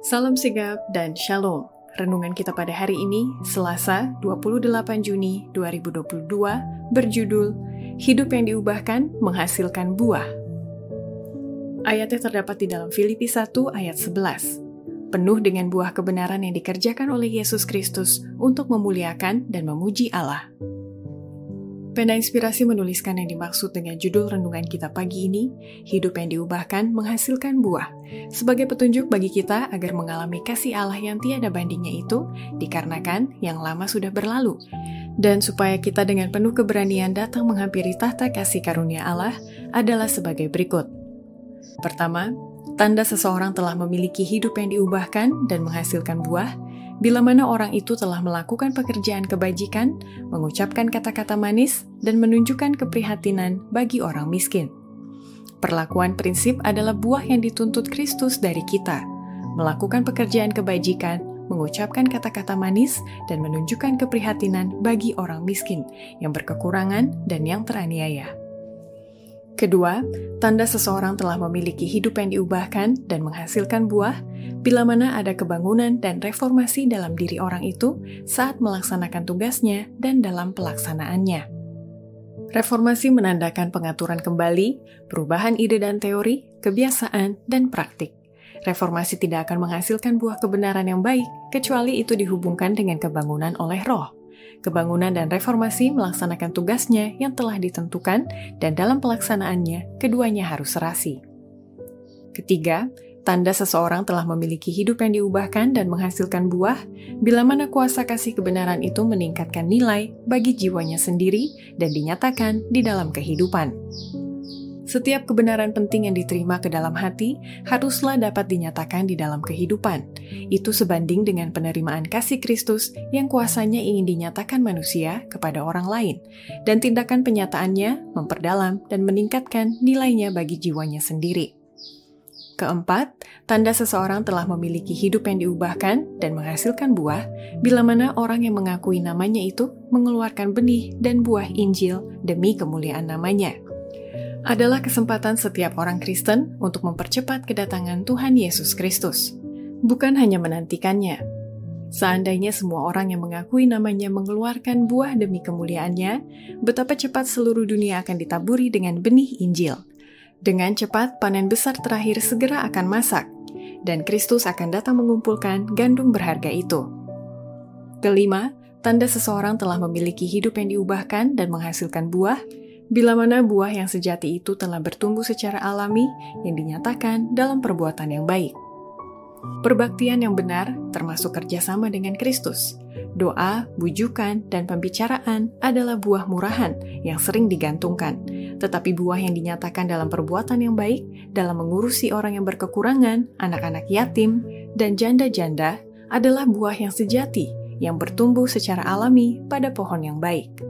Salam sigap dan shalom. Renungan kita pada hari ini, Selasa 28 Juni 2022, berjudul Hidup yang diubahkan menghasilkan buah. Ayatnya terdapat di dalam Filipi 1 ayat 11. Penuh dengan buah kebenaran yang dikerjakan oleh Yesus Kristus untuk memuliakan dan memuji Allah. Pena Inspirasi menuliskan yang dimaksud dengan judul renungan kita pagi ini, hidup yang diubahkan menghasilkan buah, sebagai petunjuk bagi kita agar mengalami kasih Allah yang tiada bandingnya itu, dikarenakan yang lama sudah berlalu, dan supaya kita dengan penuh keberanian datang menghampiri tahta kasih karunia Allah adalah sebagai berikut. Pertama, tanda seseorang telah memiliki hidup yang diubahkan dan menghasilkan buah, bila mana orang itu telah melakukan pekerjaan kebajikan, mengucapkan kata-kata manis, dan menunjukkan keprihatinan bagi orang miskin. Perlakuan prinsip adalah buah yang dituntut Kristus dari kita, melakukan pekerjaan kebajikan, mengucapkan kata-kata manis, dan menunjukkan keprihatinan bagi orang miskin yang berkekurangan dan yang teraniaya. Kedua, tanda seseorang telah memiliki hidup yang diubahkan dan menghasilkan buah bila mana ada kebangunan dan reformasi dalam diri orang itu saat melaksanakan tugasnya dan dalam pelaksanaannya. Reformasi menandakan pengaturan kembali, perubahan ide dan teori, kebiasaan, dan praktik. Reformasi tidak akan menghasilkan buah kebenaran yang baik kecuali itu dihubungkan dengan kebangunan oleh roh kebangunan dan reformasi melaksanakan tugasnya yang telah ditentukan dan dalam pelaksanaannya keduanya harus serasi. Ketiga, tanda seseorang telah memiliki hidup yang diubahkan dan menghasilkan buah bila mana kuasa kasih kebenaran itu meningkatkan nilai bagi jiwanya sendiri dan dinyatakan di dalam kehidupan. Setiap kebenaran penting yang diterima ke dalam hati haruslah dapat dinyatakan di dalam kehidupan. Itu sebanding dengan penerimaan kasih Kristus yang kuasanya ingin dinyatakan manusia kepada orang lain, dan tindakan penyataannya memperdalam dan meningkatkan nilainya bagi jiwanya sendiri. Keempat, tanda seseorang telah memiliki hidup yang diubahkan dan menghasilkan buah bila mana orang yang mengakui namanya itu mengeluarkan benih dan buah Injil demi kemuliaan namanya adalah kesempatan setiap orang Kristen untuk mempercepat kedatangan Tuhan Yesus Kristus, bukan hanya menantikannya. Seandainya semua orang yang mengakui namanya mengeluarkan buah demi kemuliaannya, betapa cepat seluruh dunia akan ditaburi dengan benih Injil. Dengan cepat, panen besar terakhir segera akan masak, dan Kristus akan datang mengumpulkan gandum berharga itu. Kelima, tanda seseorang telah memiliki hidup yang diubahkan dan menghasilkan buah bila mana buah yang sejati itu telah bertumbuh secara alami yang dinyatakan dalam perbuatan yang baik. Perbaktian yang benar termasuk kerjasama dengan Kristus. Doa, bujukan, dan pembicaraan adalah buah murahan yang sering digantungkan, tetapi buah yang dinyatakan dalam perbuatan yang baik, dalam mengurusi orang yang berkekurangan, anak-anak yatim, dan janda-janda adalah buah yang sejati yang bertumbuh secara alami pada pohon yang baik.